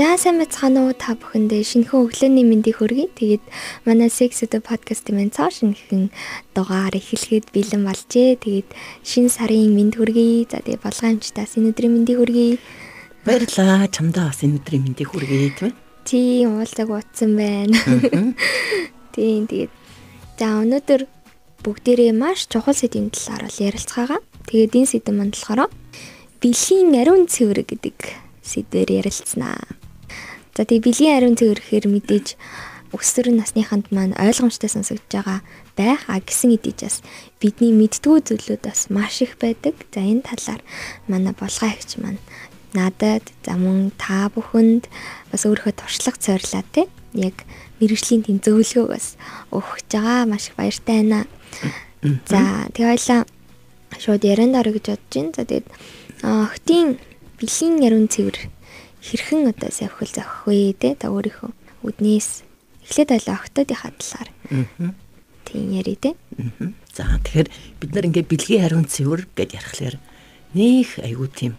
За сайн байцгаана уу та бүхэндээ шинэхэн өглөөний мэндийг хүргэе. Тэгээд манай Sex Edu podcast-ийн маань цааш шинэхэн дугаар эхлэхэд бэлэн болжээ. Тэгээд шинэ сарын мэнд хүргэе. За тэгээд болгоомжтаас энэ өдрийн мэндийг хүргэе. Баярлалаа. Чамдаа бас энэ өдрийн мэндийг хүргэе тийм ээ. Тийм уулзаг утсан байна. Тийм тэгээд за өнөөдөр бүгдээрээ маш чухал сэдвийн талаар ярилцгаага. Тэгээд энэ сэдв маань болохоор бэлгийн ариун цэвэр гэдэг сэдвээр ярилцсанаа. За тэгээ бэлгийн ариун цэвэр гэхээр мэдээж өсвөр насныханд маань ойлгомжтой сонсогдож байгаа байх а гэсэн хэдиж бас бидний мэддгүү зүйлүүд бас маш их байдаг. За энэ талаар манай болгоо ихч маань надад за мөн та бүхэнд бас өөрийнхөө туршлага цойрлаа те яг мэрэгжлийн тэм зөвлөгөө бас өгч байгаа маш их баяртай байна. За тэгээ хоёлаа шууд ярианд орё гэж бодож байна. За тэгээд охтын бэлгийн ярун цэвэр хэрхэн одоо савхил зохих вэ те та өөрийнхөө үднээс эхлээд ойлоо октодынхаа талаар. Тийм яри те. За тэгэхээр бид нар ингээ бэлгийн хариун цэвэр гэдээ ярихлаар нөх айгуу тийм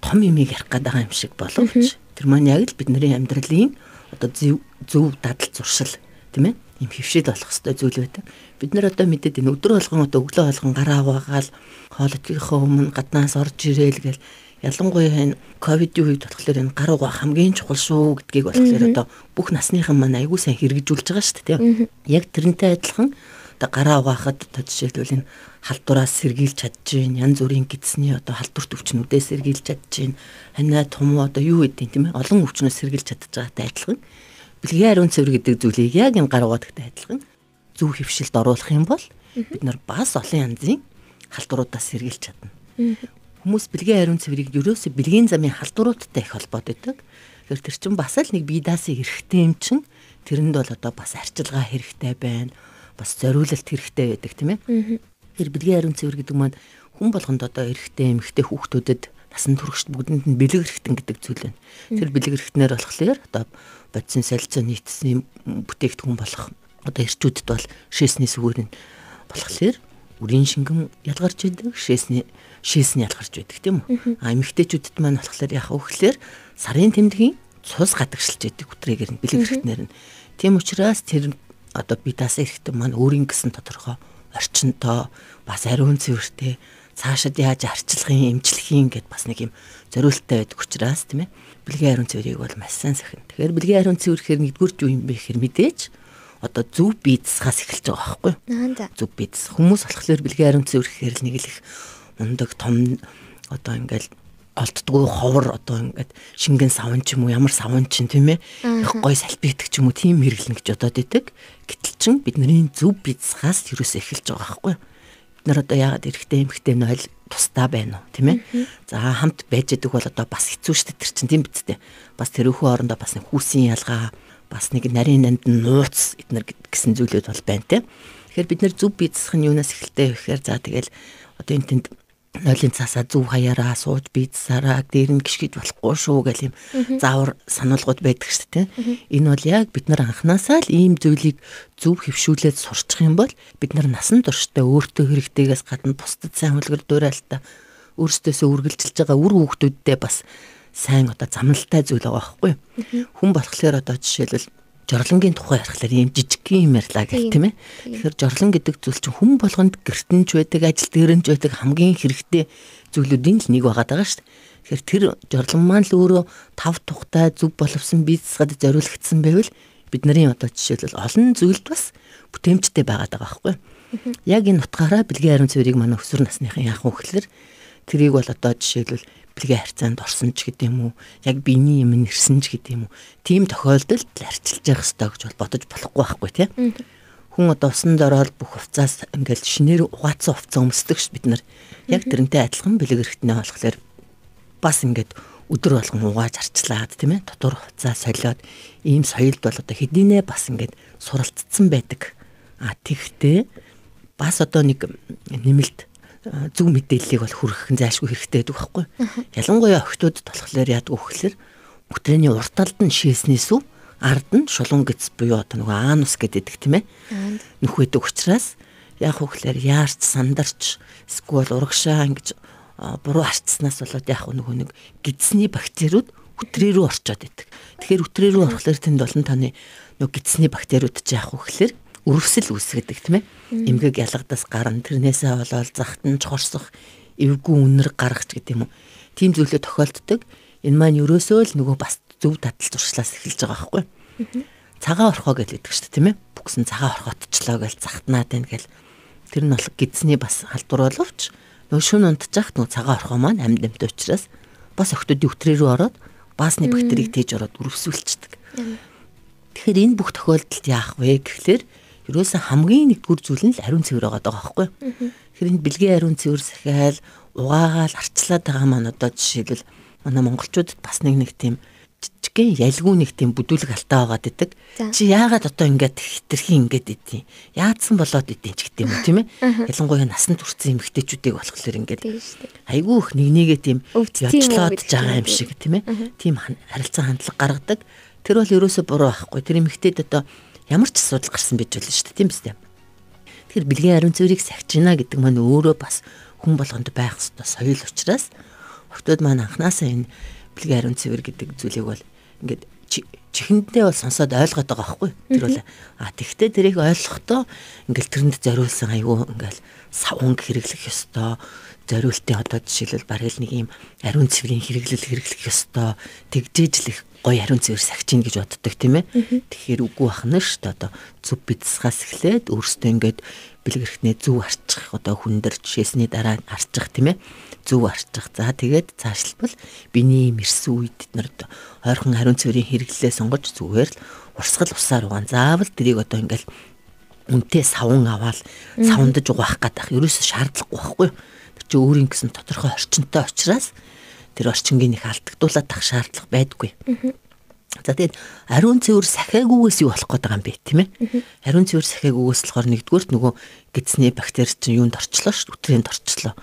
том юмыг ярих гээд байгаа юм шиг боловч тэр маань яг л бидний амьдралын одоо зөв дадал зуршил тийм ээ юм хөвшил болох хэвээр зүйл байдаг. Бид нар одоо мэдээд энэ өдөр болгон одоо өглөө болгон гараа аваагаал хоолойгийнхоо өмнө гаднаас орж ирээл гэл ялангуяа энэ ковидын үед болохоор энэ гар угаа хамгийн чухал шүү гэдгийг болохоор одоо бүх насныхан маань аягүй сайн хэрэгжүүлж байгаа шүү дээ тийм. Яг тэрнтэй адилхан одоо гараа угаахад одоо жишээлбэл энэ халдвараас сэргийлж чадчихээн янз бүрийн гидсний одоо халдвар төвчнүүдээс сэргийлж чадчихээн ханаа том одоо юу гэдэг тийм ээ олон өвчнөөс сэргийлж чадчих байгаатай адилхан. Бэлгийн ариун цэвэр гэдэг зүйлийг яг энэ гар угаатай адилхан зөв хөвшилд оруулах юм бол бид нар бас олон янзын халдваруудаас сэргийлж чадна хүмүүс бэлгийн ариун цэврийг ерөөсө бэлгийн замын халдваруудтай их холбоод байдаг тэгэхээр тэр чинь бас л нэг бие даасан хэрэгтэй юм чинь тэрэнд бол одоо бас арчилгаа хэрэгтэй байна. Бас зориулалт хэрэгтэй байдаг тийм ээ. Тэр бэлгийн ариун цэвэр гэдэг маань хүн болгонд одоо эрэгтэй эмэгтэй хүүхдүүдэд насан туршид бүгдэнд нь бэлэг эрхтэн гэдэг зүйл байна. Тэр бэлэг эрхтнэр болохоор одоо бодисын солилцоо нийтсний бүтээгдэхүүн болох одоо эрчүүдэд бол шээсний сүгээр нь болохоор үрийн шингэн ялгарч байдаг шээсний шээс нь ялгарч байдаг тийм үү. А эмэгтэйчүүдэд маань болохоор яг өөхлөөр сарын тэмдгийн цус гадагшилж байдаг бүтрээгээр нь бэлэг эрхтнэр нь. Тийм учраас тэр одоо би даас эрэхтэн маань өөрийн гэсэн тодорхой орчинтой бас ариун цэвэртэй цаашид яаж арчлах юм эмчлэх юм гэд бас нэг юм зориулттай байдаг учраас тийм ээ бэлгийн ариун цэврийг бол маш сайн сахин. Тэгэхээр бэлгийн ариун цэвэр гэхээр нэгдүгээр юу юм бэ гэхээр мэдээж одоо зөв бие засгаас эхэлж байгаа байхгүй юу? Зөв бие зас. Хүмүүс болохоор бэлгийн ариун цэвэр гэхээр л нэг л их мундаг том одоо ингээл олддгүй ховор одоо ингээд шингэн савн ч юм уу ямар савн ч тийм ээ их гой салбитдаг ч юм уу тийм хэрэглэн гэж бодоод идэг. Гэтэл чин бидний зөв бицгаас юусэн эхэлж байгаа байхгүй. Бид нар одоо яагаад эрэхтэй эмхтэй нь ойл тусдаа байна уу тийм ээ. За хамт байж идэг бол одоо бас хэцүү шттэ тэр чин тийм биз дээ. Бас тэр өхөө орондоо бас нэг хүүсийн ялгаа бас нэг нарийн нанд нууц эднэр гэсэн зүйлүүд бол байна тийм. Тэгэхээр бид нар зөв бицсах нь юунаас эхэлтэй вэ гэхээр за тэгэл одоо энэ тэнд нойлын цаасаа зүв хаяараа сууж бийцсараа дээр нь гიშгэж болохгүй шүү гэл юм заавар сануулгууд байдаг шүү дээ. Энэ бол яг бид нар анханасаа л ийм зүйлийг зөв хөвшүүлээд сурчих юм бол бид нар насан туршдаа өөртөө хэрэгтэйгээс гадна бусдад сайн үлгэр дуурайлтаа өөрсдөөсөө үргэлжилж байгаа үр хүүхдүүдтэй бас сайн одоо замналтай зүйл байгаа байхгүй. Хүн болохоор одоо жишээлбэл жорлонгийн тухай ярихлаар ийм жижигхэн юм ярьлаа гэх тийм ээ. Тэгэхээр жорлон гэдэг зүйл чинь хүн болгонд гэртэнч байдаг, ажил дээрэнч байдаг хамгийн хэрэгтэй зүйлүүдийн л нэг байгаад байгаа шүү дээ. Тэгэхээр тэр жорлон маань л өөрөө тав тухтай зөв боловсон бизнесад зориулагдсан байвал бидний одоо жишээлбэл олон зүйлд бас бүтээмжтэй байгаад байгаа байхгүй. Яг энэ утгаараа бэлгийн ариун цэврийг манай өсвөр насныхан яах вэ гэхээр тэрийг бол одоо жишээлбэл бэлгийн харьцаанд орсон ч гэдэм үү? Яг биений юм нэрсэн ч гэдэм үү? Тийм тохиолдолд арчилж явах хэрэгтэй гэж бол бодож болохгүй байхгүй тийм хүн одоо усанд ороод бүх хувцас ингээл шинээр угаацсан хувцас өмсдөг ш бид нар. Яг тэрнтэй адилхан бэлэг эрхтнээ болохоор бас ингээд өдөр болгон угааж арчлаад тийм ээ дотор хуцаа солиод ийм соёлд бол одоо хэдийнэ бас ингээд суралцсан байдаг. А тэгтээ бас одоо нэг нэмэлт зөв мэдээллийг бол хүргэх нь зайлшгүй хэрэгтэй байдаг байхгүй. Ялангуяа охтуудад болохоор яадаг вэ гэхээр бүтрээний урт талд нь шийснээс үү ард нь шулуун гэц буюу одоо нөгөө аанус гэдэг тийм ээ. Нөхөдөг учраас яг хөөхлөөр яарч сандарч эсвэл урагшаа ингэж буруу арчснаас болоод яг нөгөө нэг гидсний бактериуд хүтрээ рүү орчоод идэг. Тэгэхээр хүтрээ рүү орохлоор тэнд болон таны нөгөө гидсний бактериуд ч вэ гэхээр өрөвсөл үүсгэдэг тийм ээ. Эмгэг ялгадаас гарна тэрнээсээ болоод захтан чорсох эвгүй үнэр гаргах гэдэг юм уу. Тийм зүйлүүд тохиолддог. Энэ маань ерөөсөө л нөгөө бас зөв дадал зуршлаас эхэлж байгаа байхгүй. Цагаан орхоо гэж хэлдэг шүү дээ тийм ээ. Бүгсэн цагаан орхоотчлоо гэж захтнаад байна гэл. Тэр нь бол гидсний бас халдвар боловч нөгөө шүн унтчих нөгөө цагаан орхоо маань амьд амьд учраас бас охтуудын өтрөө рүү ороод баасны бактерийг тээж ороод үрвсүүлчихдэг. Тэгэхээр энэ бүх тохиолдолд яах вэ гэхлээр ерөөсөн хамгийн нэгдүгээр зүйл нь л ариун цэвэр байгаа байхгүй. Тэгэхээр энэ бэлгийн ариун цэвэр сахиал угаагаал арчлаад байгаа маань одоо жишээлбэл манай монголчуудад бас нэг нэг тийм жижигхэн ялгүй нэг тийм бүдүүлэг алтаа байгаад идэг. Чи яагаад одоо ингээд хитрхи ингээд идэв? Яадсан болоод идэв ч гэдэг юм уу тийм ээ? Ялангуяа насан туршсан эмэгтэйчүүдийг болохоор ингээд айгүй их нэг нэгээ тийм ядлоод байгаа юм шиг тийм ээ? Тийм харилцан хандлага гаргадаг. Тэр бол ерөөсө буруу байхгүй. Тэр эмэгтэйд одоо ямар ч асуудал гарсан байж болно шүү дээ. Тийм үстэй. Тэгэхээр бэлгийн ариун цэврийг сахижина гэдэг маань өөрөө бас хүн болгонд байх ёстой. Соёл учраас охтууд маань анханасаа энэ бэлгийн ариун цэвэр гэдэг зүйлийг бол ингээд чихэндээ бол сонсоод ойлгоод байгаа байхгүй. Тэр бол а тэгвэл тэрийг ойлгохдоо ингээл тэрэнд зориулсан айгүй ингээл савнг хэрэглэх ёстой зориултын одоо жишээлбэл барил нэг юм ариун цэврийн хэрэглэл хэрэглэх ёстой тэгжээж л их гоё ариун цэвэр сахиж ийн гэж боддог тийм ээ тэгэхээр үгүй бахна шүү дээ одоо зүв бидсгаас эхлээд өөртөө ингээд бэлгэрхтнээ зүв арчих одоо хүндэр жишээсний дараа арчих тийм ээ зөв арчих. За тэгээд цаашлбал биний мэрсэн үед бид нар ойрхон хариун цэврийн хэрэглэлээ сонгож зүгээр л урсгал усаар угаан. Заавал тэрийг одоо ингээл үнтэй савн аваад савндаж угаах гэдэг ерөөсө шаардлагагүй байхгүй. Тэр чинь өөрийн гэсэн тодорхой орчинтой учраас тэр орчингийн их алдагдуулаад тах шаардлага байдаггүй. За тэгээд ариун цэвэр сахиагүйгээс юу болох гээд байгаа юм бэ тийм ээ? Ариун цэвэр сахиагүйгээс болохоор нэгдүгürt нөгөө гидсний бактери чинь юунд орчлоо шүү дээ, өтрээнд орчлоо.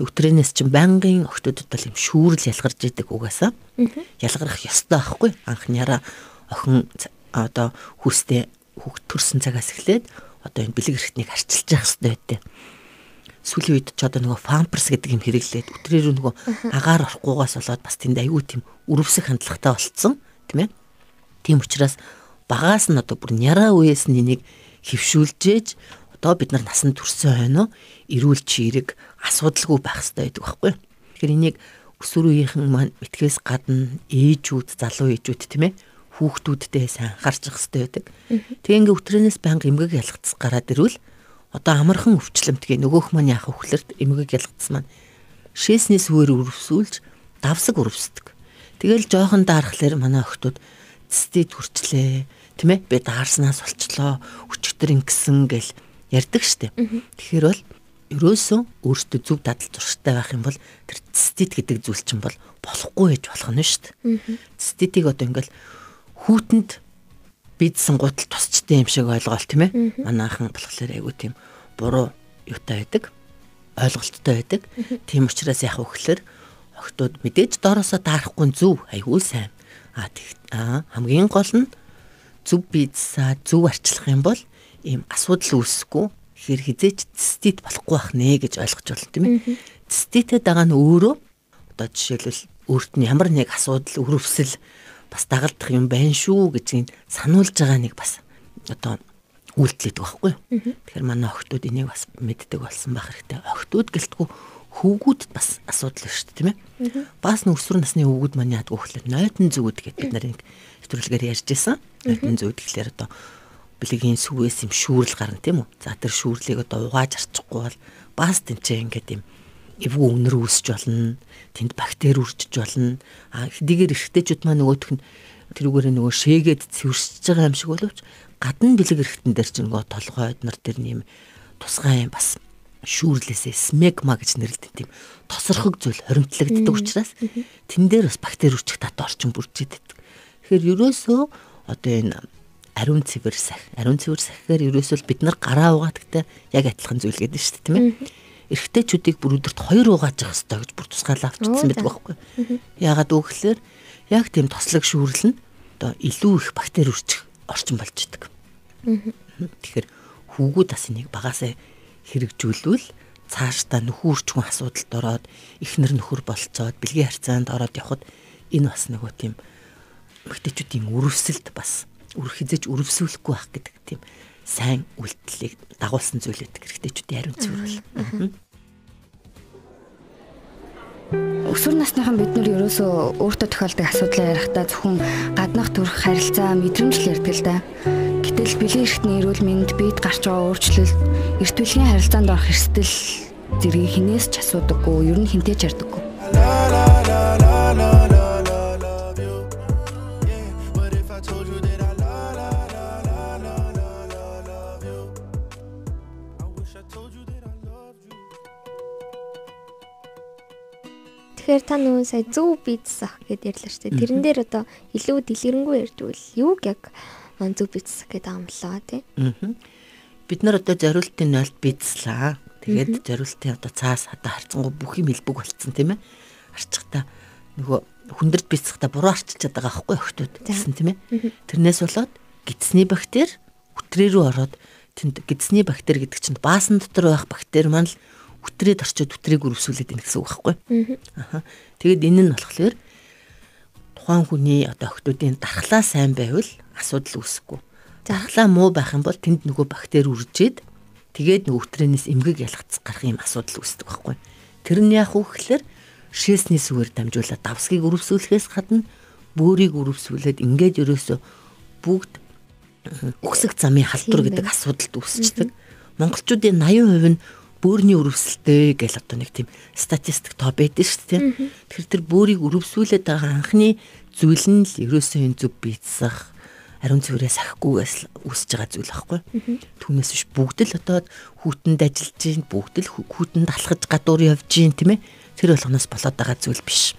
Өтрэнээс чинь байнгын охтуудад бол юм шүүрэл ялгарч идэг угаасаа. Ялгарах ёстой байхгүй анхнаараа охин одоо хүүстэй хүүхд төрсэн цагаас эхлээд одоо энэ бэлэг эрхтнийг арчилж явах хэрэгтэй байдэ. Сүүлийн үед ч одоо нөгөө памперс гэдэг юм хэрэглээд өтрээр нөгөө агаар орохгүйгаас болоод бас тэнд аюу тийм өрөвсөх хандлагатай болцсон тийм ээ. Тийм учраас багаас нь одоо бүр няраа үеэс нь энийг хөвшүүлжээж одоо бид нар насанд төрсөн хойноо эрүүл чирэг асуудалгүй байх хэрэгтэй байдаг байхгүй. Тэгэхээр энийг өсвөр үеийнхэн маань мэтгэээс гадна ээжүүд, залуу ээжүүд тийм ээ хүүхдүүдтэй сайн анхаарчих хэрэгтэй байдаг. Тэгээ ингээ өтрөнөөс банг эмгэг ялгцс гараад ирвэл одоо амархан өвчлөмтгий нөгөөх маань яах вөхлөрт эмгэг ялгцс маань. Шээснээс өөр өрөвсүүлж давсаг өрөвсдөг. Тэгэл жоохон даархлаар манай охтууд цэстид хүрчлээ тийм ээ би даарснаас болчлоо өчтөр ингэсэн гэл ярьдаг штеп. Тэгэхээр бол ерөөсөө өөртөө зөв дадал зурштай байх юм бол тэр цистит гэдэг зүйл чинь бол болохгүй гэж болох нь шүү дээ. Циститийг одоо ингээл хүүтэнд бидсэн гутал тусчтай юм шиг ойлголт тийм ээ. Манайхан болохоор айгу тийм буруу юутай байдаг. ойлголттой байдаг. Тийм учраас яг өглөөр охтууд мэдээж доороосоо даарахгүй зөв айгу сайн. А тэг хамгийн гол нь зөв бидсаа зөв арчлах юм бол ийм асуудал үүсэхгүй хэр хизээч цистит болохгүй байх нэ гэж ойлгож байна тийм ээ. Циститэд байгаа нь өөрөө одоо жишээлбэл өөрт нь ямар нэг асуудал өрөвсөл бас дагалдах юм байна шүү гэдгийг сануулж байгаа нэг бас одоо үйлдэлэдэг байхгүй. Тэгэхээр манай охтууд энийг бас мэддэг болсон байх хэрэгтэй. Охтууд гэлтгүй хөвгүүдэд бас асуудал байна шүү дээ тийм ээ. Бас нөхсөр насны хөвгүүд маань яадаг гэхээр нойтон зүгүүд гэдэг бид нарыг нэвтрүүлгээр ярьж исэн. Нойтон зүгүүд гэхлээр одоо бэлгийн сүвээс юм шүүрэл гарна тийм үү. За тэр шүүрлийг одоо угааж арчихгүй бол бас тэнцээ ингээд юм эвгүй өнөр үүсч болно. Тэнд бактери үржиж болно. А хэдийгээр эргэжтэйчүүд маань нөгөөх нь тэрүүгээр нөгөө шээгээд цэвэрсэж байгаа юм шиг боловч гадна бэлэг эрэхтэн дээр ч нөгөө толгой эднэр дээр нэм тусгай юм бас шүүрлээсээ смегма гэж нэрлэдэг тийм тосорхог зүйл хоримтлагддаг учраас тэн дээр бас бактери үрчих татаа орчин бүрж идэг. Тэгэхээр ерөөсөө одоо энэ ариун цэвэр сах ариун цэвэр сахигаар ерөөсөө бид нар гараа угаадагтай яг адилхан зүйл гэдэг нь шүү дээ тийм ээ. Эрэгтэйчүүдийг бүр өдөрт хоёр угааж явах хэрэгтэй гэж бүр тусгаалаа авчихсан байдаг байхгүй. Яагаад үгээр яг тийм тослог шүүрлэн одоо илүү их бактери үрчих орчин болж идэг. Тэгэхээр хүүгүүд бас энийг багасаа хэрэгжүүлвэл цаашдаа нөхөн үрчгүн асуудалд ороод ихнэр нөхөр болцоод бэлгийн харьцаанд ороод явхад энэ бас нөгөө тийм эмэгтэйчүүдийн өрөвсөлд бас үр хизэж өрөвсөөлөхгүй байх гэдэг тийм сайн үйлдэлийг дагуулсан зүйл байдаг эмэгтэйчүүдийн ариун цэвэр бол. Өсвөр насныхан бид нар ерөөсөө өөртөө тохиолдог асуудлаа ярихдаа зөвхөн гаднах төрх харилцаа мэдрэмжл ярьдаг л да. Гэтэл бэлэн эрхтний эрүүл мэнд биед гарч байгаа өөрчлөлт эрт бүлгийн харилцаанд орох эрсдэл зэргийг хинээс ч асуудаггүй, ер нь хинтээ ч ярьдаггүй. Тэгэхээр та нөгөө сая зөв бизнес ах гэдээ ярьлаа шүү дээ. Тэрэн дээр одоо илүү дэлгэрэнгүй ярьдвал юуг яг зөв бизнес гэдэг юм лаа тий. Бид нар одоо зориултын 0-т бизнеслаа. Тэгээд зориултын одоо цаас хата харцсангу бүх юм хэлбэг болцсон тийм ээ. Арчихта нөгөө хүндэрд бизнесхта буруу арчилчаад байгаа байхгүй охтууд гэсэн тийм ээ. Тэрнээс болоод гидсний бактери өтрээ рүү ороод тэнд гидсний бактери гэдэг чинь баасан дотор байх бактери маань л үтрээд орчоод үтрийг өрөвсүүлээд ийн гэсэн үг байхгүй. Аа. Тэгээд энэ нь болохоор тухайн хүний одоо охтуудын дархлаа сайн байвал асуудал үүсэхгүй. Дархлаа муу байх юм бол тэнд нөгөө бактери үржээд тэгээд нөгөө үтрэнээс эмгэг ялгацсан гарах юм асуудал үүсдэг байхгүй. Тэр нь яах вэ гэхээр шээсний сүгээр дамжуулаад давсгийг өрөвсүүлэхээс гадна бөөрийг өрөвсүүлээд ингээд ерөөсө бүгд үгсэг замын халдвар гэдэг асуудалд үүсчихдэг. Монголчуудын 80% нь бөөрийн өрөвсөлтэй гэл одоо нэг тийм статистик тоо байдаг шүү дээ. Тэгэхээр тэр бөөрийг өрөвсүүлээд байгаа анхны зүйл нь л ерөөсөө энэ зүг бийцсах ариун цэврээс сахихгүйгээс үүсэж байгаа зүйл байхгүй. Түүнээс биш бүгд л одоо хүүтэнд ажиллаж гин бүгд л хүүтэнд алхаж гадуур явж гин тийм ээ. Тэр болгоноос болоод байгаа зүйл биш.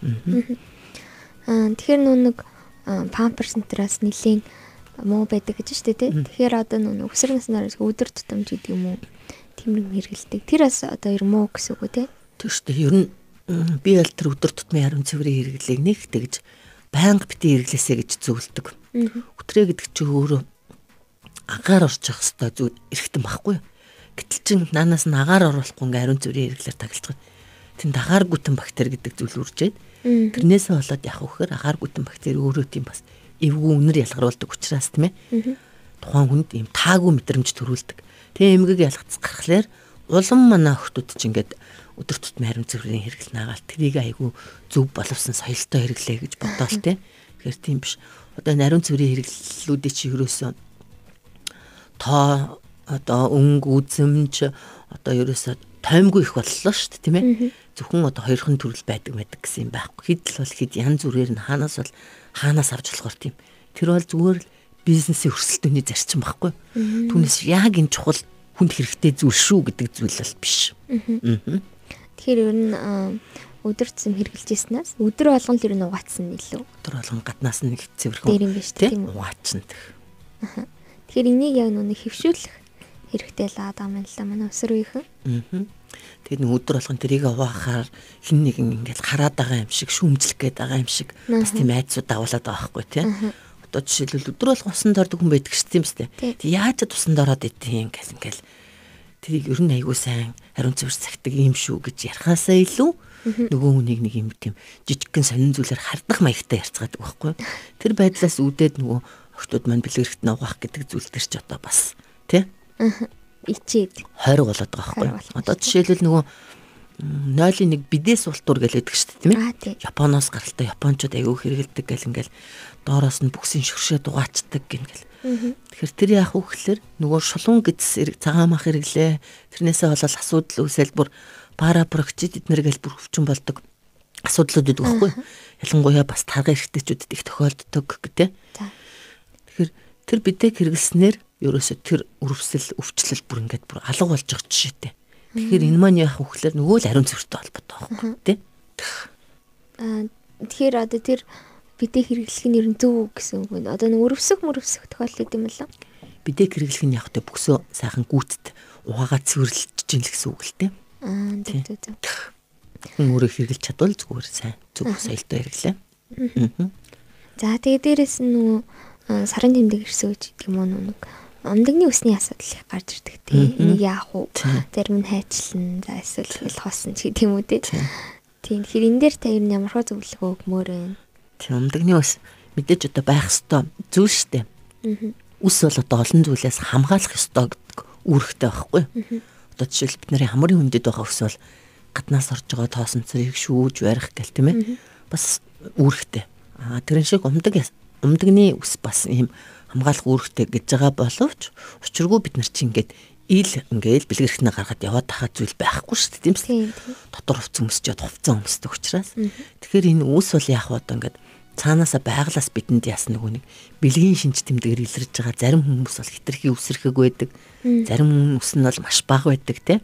Аа тэгэхээр нүү нэг памперс энтраас нэлийн муу байдаг гэж штэ тий. Тэгэхээр одоо нүү өсвөр наснараас өдөр тутамж гэдэг юм уу тэмрэг хэргэлдэг. Тэр бас одоо ер муу гэсэн үг үү те? Тэр шүү дээ. Ер нь би аль тэр өдөр тутмын хариун цэврийн хэрэглээг нэг тэгж байнга бити хэрэглээсэ гэж зөвлөдөг. Өтрээ гэдэг чинь өөрөө агаар орчих хэвээр зүйл эрэхтэн байхгүй. Гэтэл чин наанаас нь агаар оруулахгүй ингээ хариун цэврийн хэрэглээр таглаж байгаа. Тэнд агаар гүтэн бактери гэдэг зүйл үржээд тэрнээсээ болоод яг вөхөр агаар гүтэн бактери өөрөө тийм бас эвгүй үнэр ялгаруулдаг учраас тийм ээ. Тухайн хүнд ийм таагүй мэдрэмж төрүүлдэг. Тэгээ эмгэг ялгц гарахлаар улам манай охтууд ч ингээд өдөр тутмын хариу цэврийн хэрэгэл наагаал трийг айгүй зөв боловсон соёлтой хэрэглээ гэж бодоол те. Тэгэхээр тийм биш. Одоо нариун цэврийн хэрэглэлүүдийн чи ерөөсөө тоо одоо өнгө үзэмж одоо ерөөсөө тоймгүй их боллоо шүү дээ тийм ээ. Зөвхөн одоо хоёрхан төрөл байдаг байдаг гэсэн юм байхгүй. Хэд л бол хэд янз бүрээр нь хаанаас бол хаанаас авч болохоор тийм. Тэр бол зүгээр л бизнесийн өрсөлдөөний зарчим байхгүй. Түүнээс яг энэ чухал хүнд хэрэгтэй зүйл шүү гэдэг зүйл бол биш. Тэгэхээр ер нь өдөр зэм хэрглэж ирснээс өдөр болгон л ер нь угаацсан илүү. Өдөр болгон гаднаас нь нэг цэвэрхэн. Дээр юм биш тийм угаачна. Тэгэхээр энийг яг нүг хөвшүүлэх хэрэгтэй л аа л манай өсвөрийнхэн. Аа. Тэгээд нэг өдөр болгон тэрийг угаахаар хин нэг ингээл хараад байгаа юм шиг шүүмжлэх гээд байгаа юм шиг бас тийм айцууд давуулаад байгаа байхгүй тийм одоо жишээлбэл өдөр бол усан дордог хүн байдаг шүү дээ. Тэг яаж ч усан дороод идэв гэл ингээл. Тэрийг ер нь айгүй сайн хариун цэвэр цагтаг юм шүү гэж ярихаасаа илүү нөгөө хүнийг нэг юм тийм жижигхэн сонин зүйлээр хардах маягтай ярьцгаадаг байхгүй. Тэр байдлаас үүдээд нөгөө охтууд маань бэлгэрхт нугаах гэдэг зүйл төр ч одоо бас тий? Ичээд. Хойрог болоод байгаа байхгүй. Одоо жишээлбэл нөгөө 0-1 бидээс ултуур гэлээдэг шүү дээ тийм ээ. Японоос гаралтай японочууд аягүй хэрэгэлдэг гэл ингээл доороос нь бүксийн шүршээ дугаачдаг гингээл. Тэгэхээр тэр яах вэ гэхээр нөгөө шулуун гэдс цагаан мах хэрэглээ. Тэрнээсээ болол асуудал үүсэл бүр пара прокчид эднэр гэл бүр өвчин болдог асуудлууд гэдэг байхгүй. Ялангуяа бас тарга эрхтэйчүүдэд их тохиолддог гэдэг. Тэгэхээр тэр бидэг хэрэглэснээр ерөөсө тэр өрөвсөл өвчлөл бүр ингээд бүр алга болж байгаа жишээтэй. Тэгэхээр энэ маань яах вэ гэхээр нөгөө л ариун цэвэртэй холбоотой байхгүй тий. Аа тэгэхээр одоо тэр бидээ хэрэглэх нь ер нь зөв гэсэн үг байна. Одоо нэг өрөвсөх мөрөвсөх тохиолдол юм л. Бидээ хэрэглэх нь яг тэ бүксөө сайхан гүйтд угаагаа цэвэрлэж чинь л гэсэн үг л тий. Аа зөв зөв зөв. Өөрөө хэрэглэж чадвал зүгээр сайн зөв соёлтой хэрэглээ. За тэгээ дээрэс нь нөгөө сарын тэмдэг ирсэн гэж гэдэг юм уу нэг Умдагны усны асуудал гарч ирдэг тий. Энийг яах вэ? Зарим нь хайчлан за эсвэл хэл хоосон ч гэдэг юм уу тий. Тийм. Тэгэхээр энэ дээр та ер нь ямар хөө зөвлөгөө өгмөр вэ? Тийм умдагны ус мэдээж одоо байх ёстой зүйл шүү дээ. Ус бол одоо олон зүйлээс хамгаалах ёстой гэдэг үүрэгтэй байхгүй. Одоо жишээл бид нарын хамрын хүндэд байгаа ус бол гаднаас орж байгаа тоосон цэрийг шүүж барих гэл тийм ээ. Бас үүрэгтэй. Аа тэрэн шиг умдаг умдагны ус бас ийм хамгаалах үүрэгтэй гэж байгаа боловч учиргүй бид нар чинь ингээд ил ингээл бэлгэрхнээ гаргаад яваад тахаа зүйл байхгүй шүү дээ тийм үү? Дотор хувцас өмсчихэд хувцас өмсдөг учраас. Тэгэхээр энэ үүс бол яг одоо ингээд цаанаасаа байглаас бидэнд ясна нөгөө нэг бэлгийн шинж тэмдгээр илэрж байгаа зарим хүмүүс бол хитрхи өсөрхөг байдаг. Зарим хүмүүс нь бол маш бага байдаг тийм.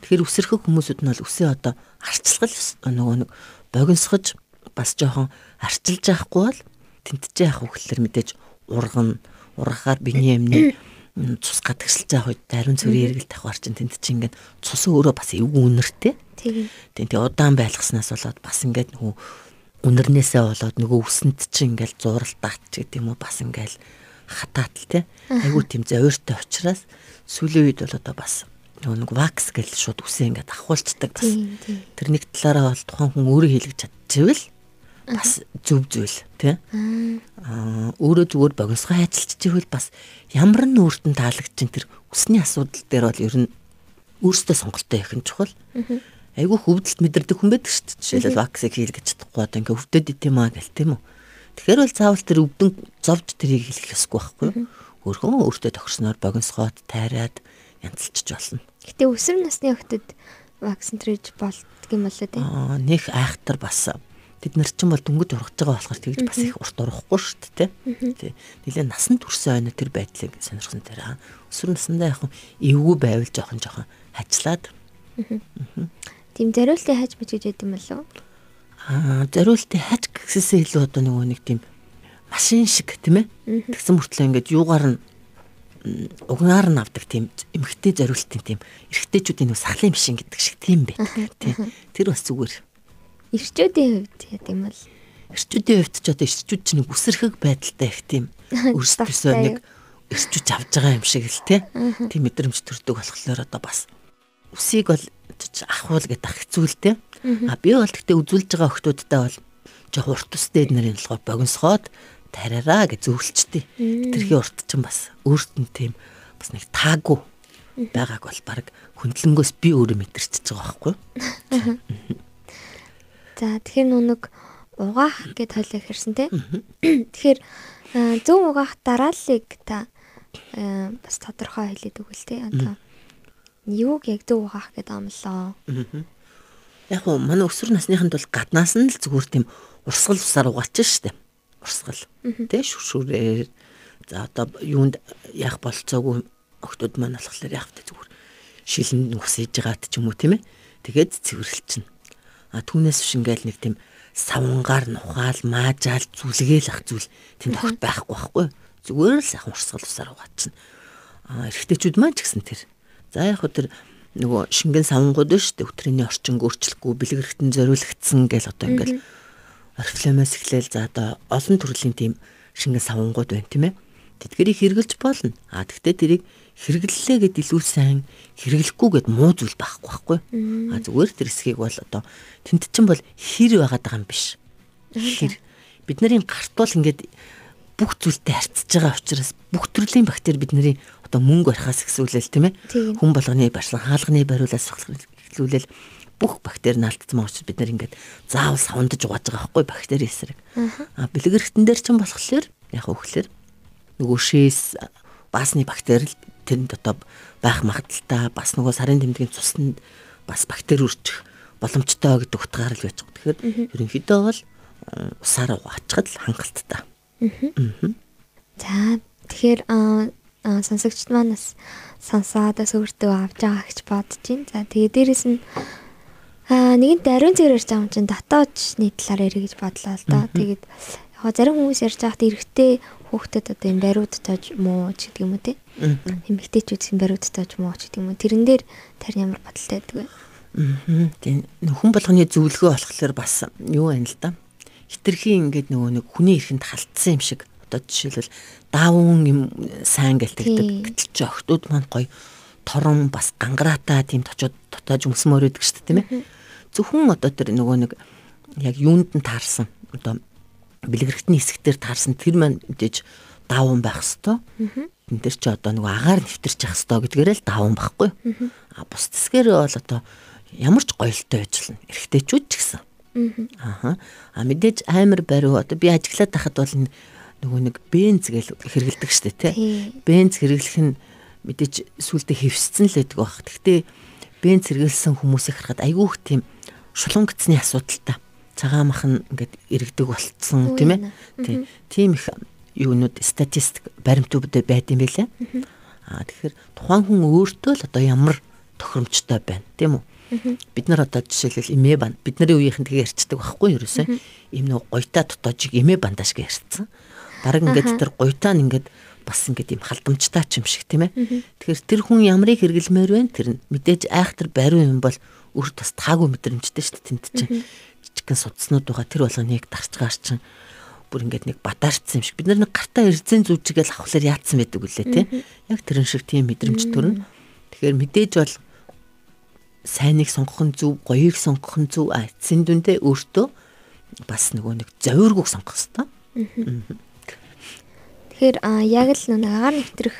Тэгэхээр өсөрхөг хүмүүсүүд нь бол үсээ одоо арчилгал нөгөө нэг богиносгож бас жоохон арчилж яахгүй бол тэнтэж яах вэ гэхэлэр мэдээж урган ургахаар биений амны цус гадагшилж байгаа үед ариун цэврийн эргэлт авахар чинь тэнд чинь ингээд цус өөрөө бас эвгүй үнэртэй. Тийм. Тэгээ удаан байлгаснаас болоод бас ингээд нөгөө үнэрнээсээ болоод нөгөө үсэнд чинь ингээд зуралтаач гэдэг юм уу бас ингээд хатаат л те. Айгуу тийм зовиртой учраас сүүлийн үед бол одоо бас нөгөө вакс гэж шууд үсээ ингээд ахуулцдаг бас. Тэр нэг талаараа бол тухайн хүн өөрөө хийлгэж чадчихвэл бас зөв зүйл тий. Аа өөрөө зүгээр богиносгоо хайчилж чивэл бас ямар нь өөртөө таалагдчих тэр өсний асуудал дээр бол ер нь өөртөө сонголтоо их нь чухал. Айгүй хөвдөлт мэдэрдэг хүн байдаг шүү дээ. Жишээлбэл ваксыг хийлгэж чадахгүй одоо ингээ өвдөд итем аа гэл тийм үү. Тэгэхээр бол заавал тэр өвдөн зовж тэрийг хийлгэх ёсгүй байхгүй юу? Өөрхөн өөртөө тохирсноор богиносгоод тайраад янзлчих болно. Гэтэ өсвөр насны охтод вакцин триж болдго юм болоо тий. Аа нэх айхтар бас бид нар чинь бол дөнгөж ургаж байгаа болохоор тэгж бас их урт урахгүй шүү дээ тий. Нилээ насан турсан ойно тэр байдлыг сонирхсон тэр өсвөр насндаа яг эвгүй байвал жоохон жоохон хажлаад. Тийм зориултын хаж бич гэж юм болов? Аа зориултын хаж гэсээсээ илүү одоо нөгөө нэг тийм машин шиг тийм ээ. Тэгсэн мөртлөө ингээд юугаар нь угнаар нь авдаг тийм эмхтэй зориултын тийм эрэгтэйчүүдийн нэг сахлын машин гэдэг шиг тийм байдаг тий. Тэр бас зүгээр Ирчүүдийн хувьд яа гэм бол? Ирчүүдийн хувьд ч одоо ирчүүд чинь үсэрхэг байдалтай их тийм өөрсдөөсөө нэг ирчүүж авж байгаа юм шиг л тийм мэдрэмж төрдөг болохоор одоо бас үсийг бол ахвал гэдэг ах хэцүүлтэй. А би бол гэхдээ үзүүлж байгаа охтуудтай бол жоох урт устэй нарын болохоор богиносгоод тараараа гэж зөвлөлчтэй. Тэрхий урт чинь бас өөрт нь тийм бас нэг таагүй байгааг бол баг хөндлөнгөөс би өөрөө мэдэрчиж байгаа байхгүй. За тэгэхээр нүг угаах гэд хойлоо хэрсэн те. Тэгэхээр зөв угаах дарааллыг та бас тодорхой хэлээд өгвөл те. Одоо юуг яг зөв угаах гэд амлаа. Яг уу манай өсвөр насныханд бол гаднаас нь л зүгээр тийм урсгал усаар угаач штэ. Урсгал. Тэ шүршүрээр за одоо юунд яах болцоогүй охтууд маань болохоор яах вэ зүгээр шилэн ус иж байгаад ч юм уу тийм ээ. Тэгээд цэвэрлэлчин а түүнээс биш ингээл нэг тийм савнгаар нухаал маажаал зүлгээл ах зүйл тэнд огт байхгүй байхгүй. Зүгээр л сайхан урсгал усаар угаачна. А эрэгтэйчүүд маань ч гэсэн тэр. За яг хөө тэр нөгөө шингэн савнгууд шүү дээ. Өтрийний орчинг өөрчлөхгүй бэлгэрхтэн зориулагдсан гэл одоо ингээл орфлемоос эхлээл за одоо олон төрлийн тийм шингэн савнгууд байна тийм ээ тэдгэрийг хэрглэж болно а тэгвэл тэрийг хэрэглэлээ гэд илүү сайн хэрэглэхгүй гэд муу зүйл байхгүй байхгүй. А зүгээр тэр хэсгийг бол одоо тэнд чинь бол хэр байгаад байгаа юм биш. Хэр бид нарын гарт бол ингээд бүх зүйлтэй харьцаж байгаа учраас бүх төрлийн бактери бидний одоо мөнгө барихаас ихсүүлэл тийм ээ хүн болгоны барьсан хаалганы бариулаас ихлүүлэл бүх бактери наалтцсан учраас бид нар ингээд заавал савндаж угааж байгаа байхгүй бактери эсрэг. А бэлгэрхтэн дээр ч юм болохоор яг өөхлөр нөгөө шээс баасны бактери тэнд одоо байх магадaltaа бас нөгөө сарын тэмдгийн цуснд бас бактери үржих боломжтой гэдэг утгаар л байж байгаа. Тэгэхээр ерөнхийдөө бол усаараа угаачхад л хангалттай. За тэгэхээр сонсогчд манаас сонсоод бас өөртөө авч байгаа гэж бодож байна. За тэгээ дээрэс нь аа нэгэнт ариун зэрэг ярьж байгаа юм чинь дотоодны талаар ярих гэж бодлоо л доо. Тэгээд зарим хүмүүс ярьж байхад эрэгтэй хүүхдэд одоо юм бариуд тааж муу ч гэдэг юм уу те. Эмэгтэйчүүд юм бариуд тааж муу ч гэдэг юм уу. Тэрэн дээр тарин ямар бодолтой байдаг вэ? Аа. Тийм хүн болгоны зөвлөгөө болохоор бас юу байна л да. Хитрхи ингээд нөгөө нэг хүний эрхэнд халтсан юм шиг одоо жишээлбэл даавун юм сайн гэлтэгдэг. Гэтэл ч охтууд маань гоё торон бас гангараатаа тийм точоод дотоож өмсмөр өгдөг шүү дээ тийм ээ. Зөвхөн одоо тэр нөгөө нэг яг юунд нь таарсан одоо бэлгэрхтний хэсэгтэр таарсан тэр маань мэдээж даавун байх хэвээр. Тэн дээр чи одоо нөгөө агаар нэвтэрч явах хэвээр гэдгээрээ л даавун байхгүй. А бус тэсгээр бол одоо ямар ч гоёлтой ажиллана. Эрэгтэйчүүд ч гэсэн. Аа. А мэдээж амар бариу одоо би ажиглаад тахад бол нөгөө нэг бенз гэл хэрэгэлдэг штэ тий. Бенз хэрэглэх нь мэдээж сүултээ хөвсцэн л байдаг баг. Гэхдээ бенз хэрэгэлсэн хүмүүсийг харахад айгүйх тийм шулунгацны асуудалтай. Цагаан мах нь ингээд иргэдэг болцсон тийм ээ. Тий. Тийм их юунууд статистик баримтууд байд юм байлаа. Аа тэгэхээр тухайн хүн өөртөө л одоо ямар тохиромжтой байна тийм үү? Бид нар одоо жишээлбэл эмээ банд бидний үеийнхэн тэгээ ярьцдаг байхгүй юу ерөөсөө ийм нэг гоёта дотоожиг эмээ бандаж гэж ярьцсан. Бараг ингээд тэр гоётаа нь ингээд бас ингээд юм халдамжтай ч юм шиг тийм ээ. Тэгэхээр тэр хүн ямрыг хэрэглэмээр вэ? Тэр нь мэдээж айхтар бариу юм бол өөрт бас таагүй мэдрэмжтэй шүү дээ тэнд чинь. Жижигхэн судснууд байгаа тэр болгоныг дарч гаарчин бүр ингээд нэг батаарцсан юм шиг. Бид нар нэг гартаа эрзэн зүүжгээл авахлаар яатсан байдаг үлээ тий. Яг тэрэн шиг тийм мэдрэмж төрнө. Тэгэхээр мэдээж бол сайныг сонгох нь зөв, гоёыг сонгох нь зөв. Эцсийн дүндээ өөртөө бас нөгөө нэг зовиргүйг сонгох хэрэгтэй. Тэгэхээр яг л нэг агаар нэвтрэх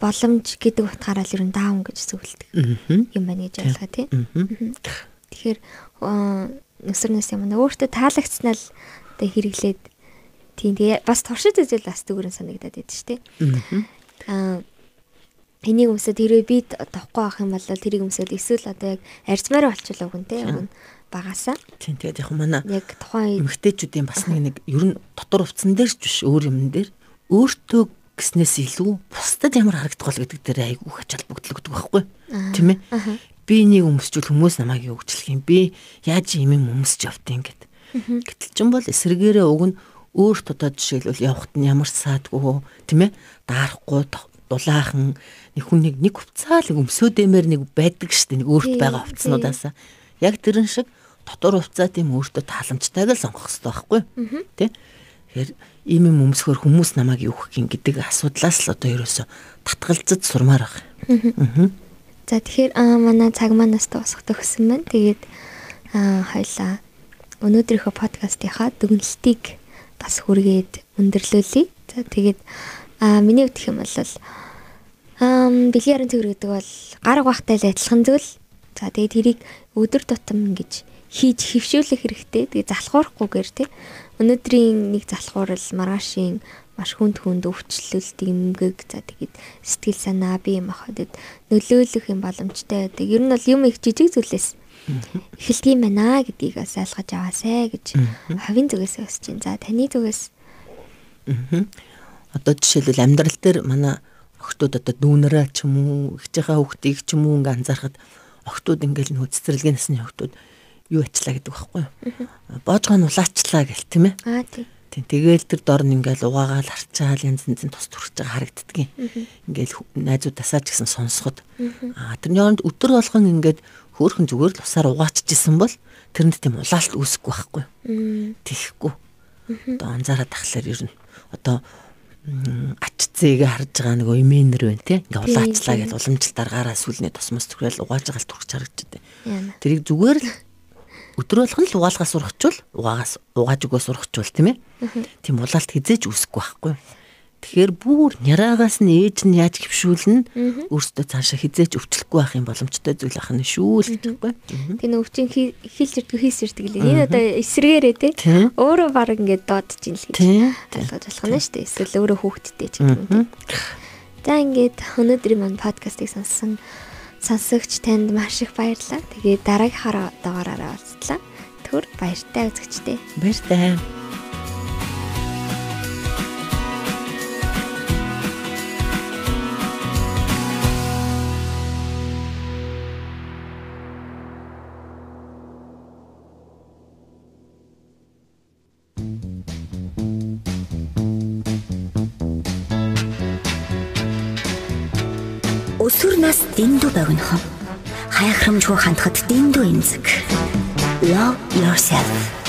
боломж гэдэг утгаараа л ер нь даун гэж зөвлөдөг юм байна гэж ойлгоо тий. Тэгэхээр нүсэрнээс юм. Өөртөө таалагдсанаа л одоо хэрэглээд тийм. Тэгээ бас туршид үзэл бас дүүрэн санагдаад байдаг шүү дээ. Аа энийг өмсөд хэрвээ би тоохгүй авах юм бол тэрийг өмсөд эсвэл одоо яг арзмаар болчихлоо гүн те өгн багасаа. Тийм тэгээд яг манай яг тухайн эмгтээчүүдийн бас нэг нэг ер нь дотор хувцсан дээр ч биш өөр юм дээр өөртөө гэснээс илүү бусдад ямар харагдах бол гэдэг дээр айгүй хач холбогдлогддог байхгүй. Тийм ээ би нэг өмсчүүл хүмүүс намайг юу гчлэх юм? Би яаж юм юм өмсч явтыг гэд. Гэтэл ч юм бол эсрэгээрээ уг нь өөрт одоо жишээлбэл явахт нь ямар саадгүй тийм ээ? Даарахгүй дулаахан нэг хүнийг нэг хувцаал өмсөөдэмээр нэг байдаг штэ нэг өөрт байгаа хувцснуудаас яг тэрэн шиг дотор хувцаа тийм өөртөө тааламжтайг л сонгох хэрэгтэй байхгүй тий. Тэгэхээр ийм юм өмсгөр хүмүүс намайг юу гэх юм гэдэг асуудлаас л одоо ерөөсө татгалзаж сурмаар байгаа. За тэгэхээр манай цаг манаас дуусах төгсөн байна. Тэгээд хоёлаа өнөөдрийнхөө подкастынхаа дүгнэлтийг бас хүргээд өндөрлүүлье. За тэгээд миний үгдэх юм бол бэлгийн харин цэвэр гэдэг бол гар угаахтай л адилхан зүйл. За тэгээд тэрийг өдөр тутам ингэж хийж хөвшүүлэх хэрэгтэй. Тэгээд залхуурахгүйгээр тий. Өнөөдрийн нэг залхуурал маргаашийн маш хүнд хүнд өвчлөлт эмгэг за тэгээд сэтгэл санаа бие махбодод нөлөөлөх юм боломжтой байдаг. Ер нь бол юм их жижиг зүйлээс эхэлдэг юм байна гэдгийг бас ойлгож аваасай гэж хавийн зүгээс өсч чинь. За таны зүгээс одоо жишээлбэл амьдрал дээр манай охтууд одоо дүүнэрээ ч юм уу ихжийнхаа хүүхдийг ч юм уу ингээ анзаархад охтууд ингээл нөө цэцэрлэгийн насны охтууд юу ачлаа гэдэг байхгүй юу. Боожгоо нь улаачлаа гэл тийм ээ. Аа тийм. Тийм тэгээл тэр дор нь ингээл угаагаал харчаал янз янзын тус төрж байгаа харагддаг юм. Ингээл найзууд тасаач гэсэн сонсоход аа тэрний оронд өдөр болгон ингээд хөөхөн зүгээр л усаар угааччихсан бол тэрэнд тийм улаалт үүсэхгүй байхгүй. Тэхгүй. Одоо анзаараад тахлаар ер нь одоо ач зээгээ харж байгаа нэг эмээнэр байна тий. Ингээ улаачлаа гэж уламжлалтаар гараа сүлний тосмос түрэл угааж байгаа л турч харагддаг. Тэрийг зүгээр л өдөр болгон л угаалгаас урахчвал угаагаас угааж өгөө сурахчвал тийм ээ. Тийм улаалт хизээж үсэхгүй байхгүй. Тэгэхээр бүр няраагаас нь ээж нь яаж хөвшүүлнэ өөртөө цаашаа хизээж өвчлөхгүй байх юм боломжтой зүйл ах нь шүү л гэхгүй. Тэгээ нөвчин хилж ирдэг хийс ирдэг лээ. Энэ одоо эсрэгээрээ те өөрөө баг ингээд дуудаж ин л гэж ойлгож болох нь шүү дээ. Эсвэл өөрөө хүүхдтэй ч гэдэг юм те. За ингээд өнөөдрийн маань подкастыг сонссон сонсогч танд маш их баярлалаа. Тэгээ дараагийнхаараа дугаараараа уулзлаа. Түр баяртай үзэгчтэй. Баяртай. Дэндүү богинохон. Хайхрамжгүй хандхад дэндүү эмзэг. Love yourself.